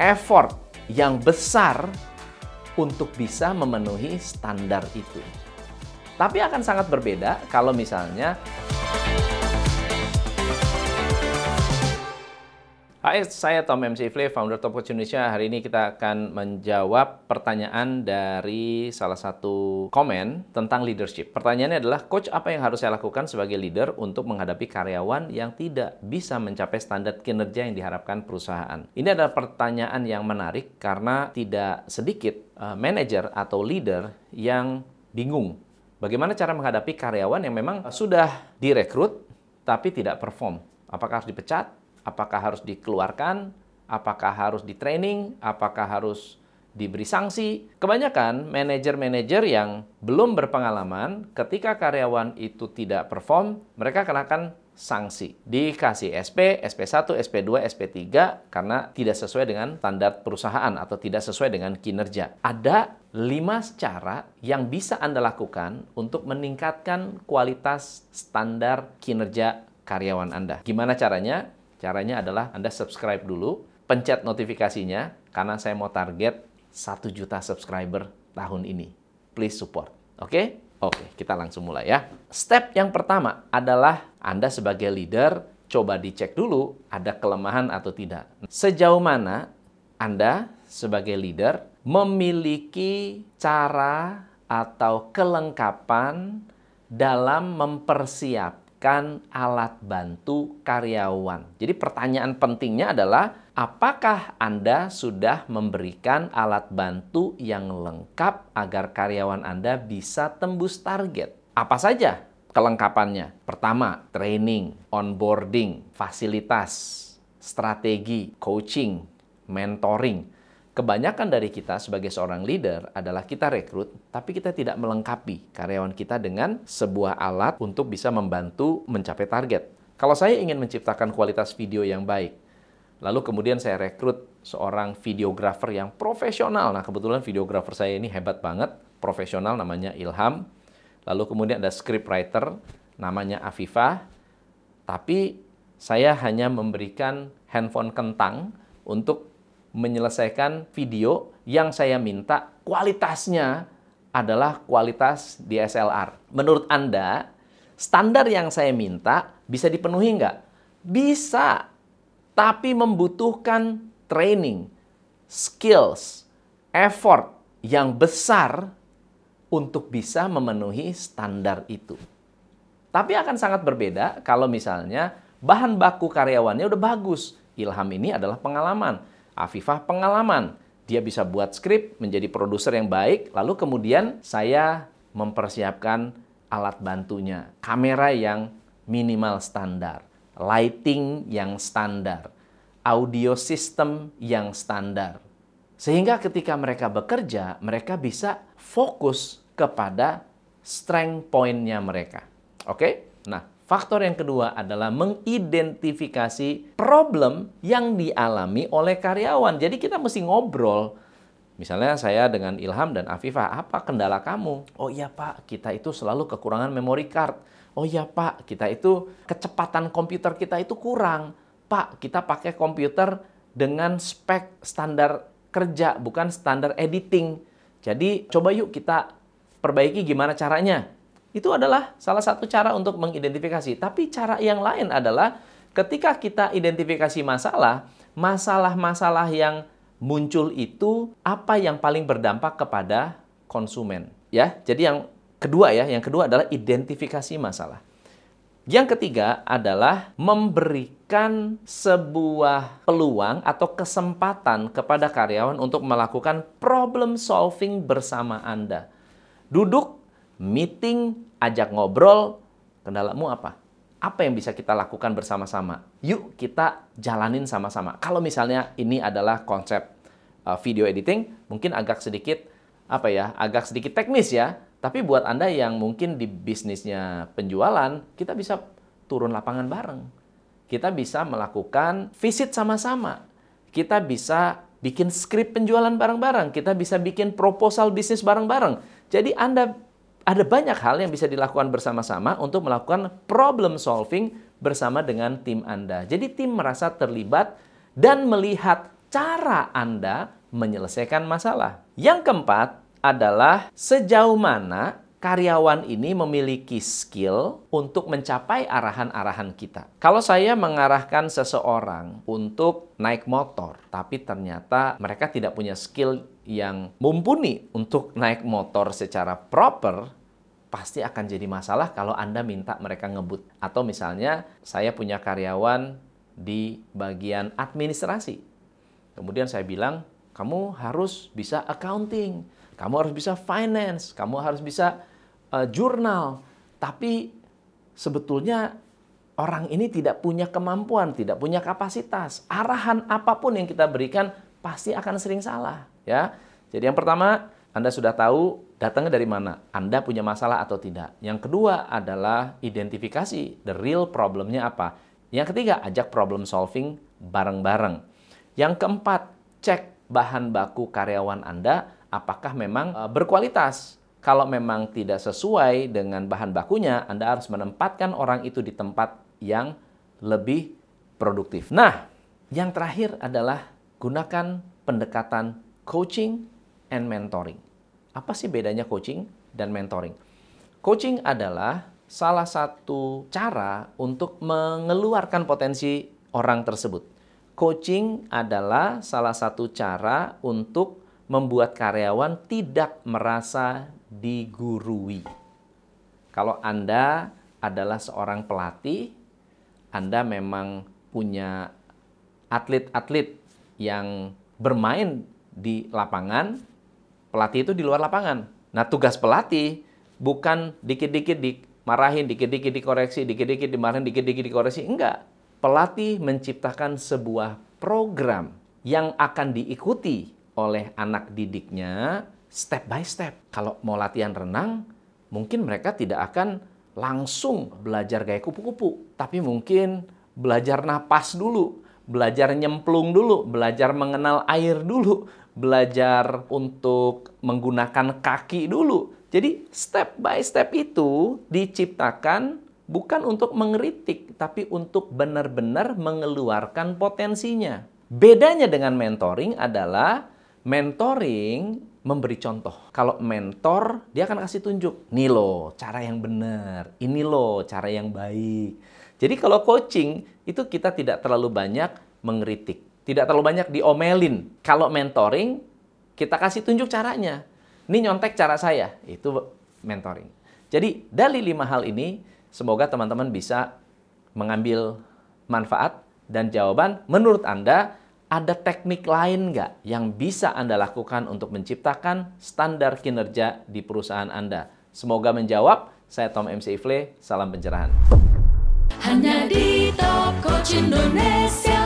effort yang besar untuk bisa memenuhi standar itu. Tapi akan sangat berbeda kalau misalnya Hai, saya Tom MC Ifle, founder Top Coach Indonesia. Hari ini kita akan menjawab pertanyaan dari salah satu komen tentang leadership. Pertanyaannya adalah, Coach, apa yang harus saya lakukan sebagai leader untuk menghadapi karyawan yang tidak bisa mencapai standar kinerja yang diharapkan perusahaan? Ini adalah pertanyaan yang menarik karena tidak sedikit uh, manajer atau leader yang bingung bagaimana cara menghadapi karyawan yang memang sudah direkrut tapi tidak perform. Apakah harus dipecat? Apakah harus dikeluarkan, apakah harus di training, apakah harus diberi sanksi. Kebanyakan manajer-manajer yang belum berpengalaman ketika karyawan itu tidak perform, mereka kenakan sanksi. Dikasih SP, SP1, SP2, SP3 karena tidak sesuai dengan standar perusahaan atau tidak sesuai dengan kinerja. Ada lima cara yang bisa Anda lakukan untuk meningkatkan kualitas standar kinerja karyawan Anda. Gimana caranya? Caranya adalah Anda subscribe dulu, pencet notifikasinya, karena saya mau target 1 juta subscriber tahun ini. Please support. Oke? Okay? Oke, kita langsung mulai ya. Step yang pertama adalah Anda sebagai leader, coba dicek dulu ada kelemahan atau tidak. Sejauh mana Anda sebagai leader memiliki cara atau kelengkapan dalam mempersiapkan alat bantu karyawan. Jadi pertanyaan pentingnya adalah apakah Anda sudah memberikan alat bantu yang lengkap agar karyawan Anda bisa tembus target? Apa saja kelengkapannya? Pertama, training, onboarding, fasilitas, strategi, coaching, mentoring kebanyakan dari kita sebagai seorang leader adalah kita rekrut, tapi kita tidak melengkapi karyawan kita dengan sebuah alat untuk bisa membantu mencapai target. Kalau saya ingin menciptakan kualitas video yang baik, lalu kemudian saya rekrut seorang videografer yang profesional. Nah, kebetulan videografer saya ini hebat banget, profesional namanya Ilham. Lalu kemudian ada scriptwriter namanya Afifah. Tapi saya hanya memberikan handphone kentang untuk menyelesaikan video yang saya minta kualitasnya adalah kualitas DSLR. Menurut Anda, standar yang saya minta bisa dipenuhi nggak? Bisa, tapi membutuhkan training, skills, effort yang besar untuk bisa memenuhi standar itu. Tapi akan sangat berbeda kalau misalnya bahan baku karyawannya udah bagus. Ilham ini adalah pengalaman Afifah pengalaman. Dia bisa buat skrip, menjadi produser yang baik, lalu kemudian saya mempersiapkan alat bantunya. Kamera yang minimal standar, lighting yang standar, audio system yang standar. Sehingga ketika mereka bekerja, mereka bisa fokus kepada strength point-nya mereka. Oke? Nah, Faktor yang kedua adalah mengidentifikasi problem yang dialami oleh karyawan. Jadi kita mesti ngobrol. Misalnya saya dengan Ilham dan Afifah, apa kendala kamu? Oh iya Pak, kita itu selalu kekurangan memory card. Oh iya Pak, kita itu kecepatan komputer kita itu kurang. Pak, kita pakai komputer dengan spek standar kerja, bukan standar editing. Jadi coba yuk kita perbaiki gimana caranya. Itu adalah salah satu cara untuk mengidentifikasi. Tapi cara yang lain adalah ketika kita identifikasi masalah, masalah-masalah yang muncul itu apa yang paling berdampak kepada konsumen, ya. Jadi yang kedua ya, yang kedua adalah identifikasi masalah. Yang ketiga adalah memberikan sebuah peluang atau kesempatan kepada karyawan untuk melakukan problem solving bersama Anda. Duduk meeting, ajak ngobrol, kendalamu apa? Apa yang bisa kita lakukan bersama-sama? Yuk kita jalanin sama-sama. Kalau misalnya ini adalah konsep uh, video editing, mungkin agak sedikit apa ya, agak sedikit teknis ya. Tapi buat Anda yang mungkin di bisnisnya penjualan, kita bisa turun lapangan bareng. Kita bisa melakukan visit sama-sama. Kita bisa bikin skrip penjualan bareng-bareng. Kita bisa bikin proposal bisnis bareng-bareng. Jadi Anda ada banyak hal yang bisa dilakukan bersama-sama untuk melakukan problem solving bersama dengan tim Anda. Jadi tim merasa terlibat dan melihat cara Anda menyelesaikan masalah. Yang keempat adalah sejauh mana karyawan ini memiliki skill untuk mencapai arahan-arahan kita. Kalau saya mengarahkan seseorang untuk naik motor, tapi ternyata mereka tidak punya skill yang mumpuni untuk naik motor secara proper, pasti akan jadi masalah kalau Anda minta mereka ngebut. Atau misalnya saya punya karyawan di bagian administrasi. Kemudian saya bilang, kamu harus bisa accounting, kamu harus bisa finance, kamu harus bisa uh, jurnal, tapi sebetulnya orang ini tidak punya kemampuan, tidak punya kapasitas. Arahan apa pun yang kita berikan pasti akan sering salah, ya. Jadi yang pertama, Anda sudah tahu datangnya dari mana, Anda punya masalah atau tidak. Yang kedua adalah identifikasi the real problemnya apa. Yang ketiga, ajak problem solving bareng-bareng. Yang keempat, cek bahan baku karyawan Anda apakah memang uh, berkualitas kalau memang tidak sesuai dengan bahan bakunya, Anda harus menempatkan orang itu di tempat yang lebih produktif. Nah, yang terakhir adalah gunakan pendekatan coaching and mentoring. Apa sih bedanya coaching dan mentoring? Coaching adalah salah satu cara untuk mengeluarkan potensi orang tersebut. Coaching adalah salah satu cara untuk membuat karyawan tidak merasa digurui. Kalau Anda adalah seorang pelatih, Anda memang punya atlet-atlet yang bermain di lapangan, pelatih itu di luar lapangan. Nah, tugas pelatih bukan dikit-dikit dimarahin, dikit-dikit dikoreksi, dikit-dikit dimarahin, dikit-dikit dikoreksi. Enggak. Pelatih menciptakan sebuah program yang akan diikuti oleh anak didiknya step by step. Kalau mau latihan renang, mungkin mereka tidak akan langsung belajar gaya kupu-kupu, tapi mungkin belajar napas dulu, belajar nyemplung dulu, belajar mengenal air dulu, belajar untuk menggunakan kaki dulu. Jadi step by step itu diciptakan bukan untuk mengeritik, tapi untuk benar-benar mengeluarkan potensinya. Bedanya dengan mentoring adalah mentoring memberi contoh. Kalau mentor, dia akan kasih tunjuk. Nih loh, cara yang benar. Ini loh, cara yang baik. Jadi kalau coaching, itu kita tidak terlalu banyak mengeritik. Tidak terlalu banyak diomelin. Kalau mentoring, kita kasih tunjuk caranya. Ini nyontek cara saya. Itu mentoring. Jadi dari lima hal ini, semoga teman-teman bisa mengambil manfaat dan jawaban menurut Anda ada teknik lain nggak yang bisa Anda lakukan untuk menciptakan standar kinerja di perusahaan Anda? Semoga menjawab. Saya Tom MC Ifle, salam pencerahan. Hanya di Top Coach Indonesia.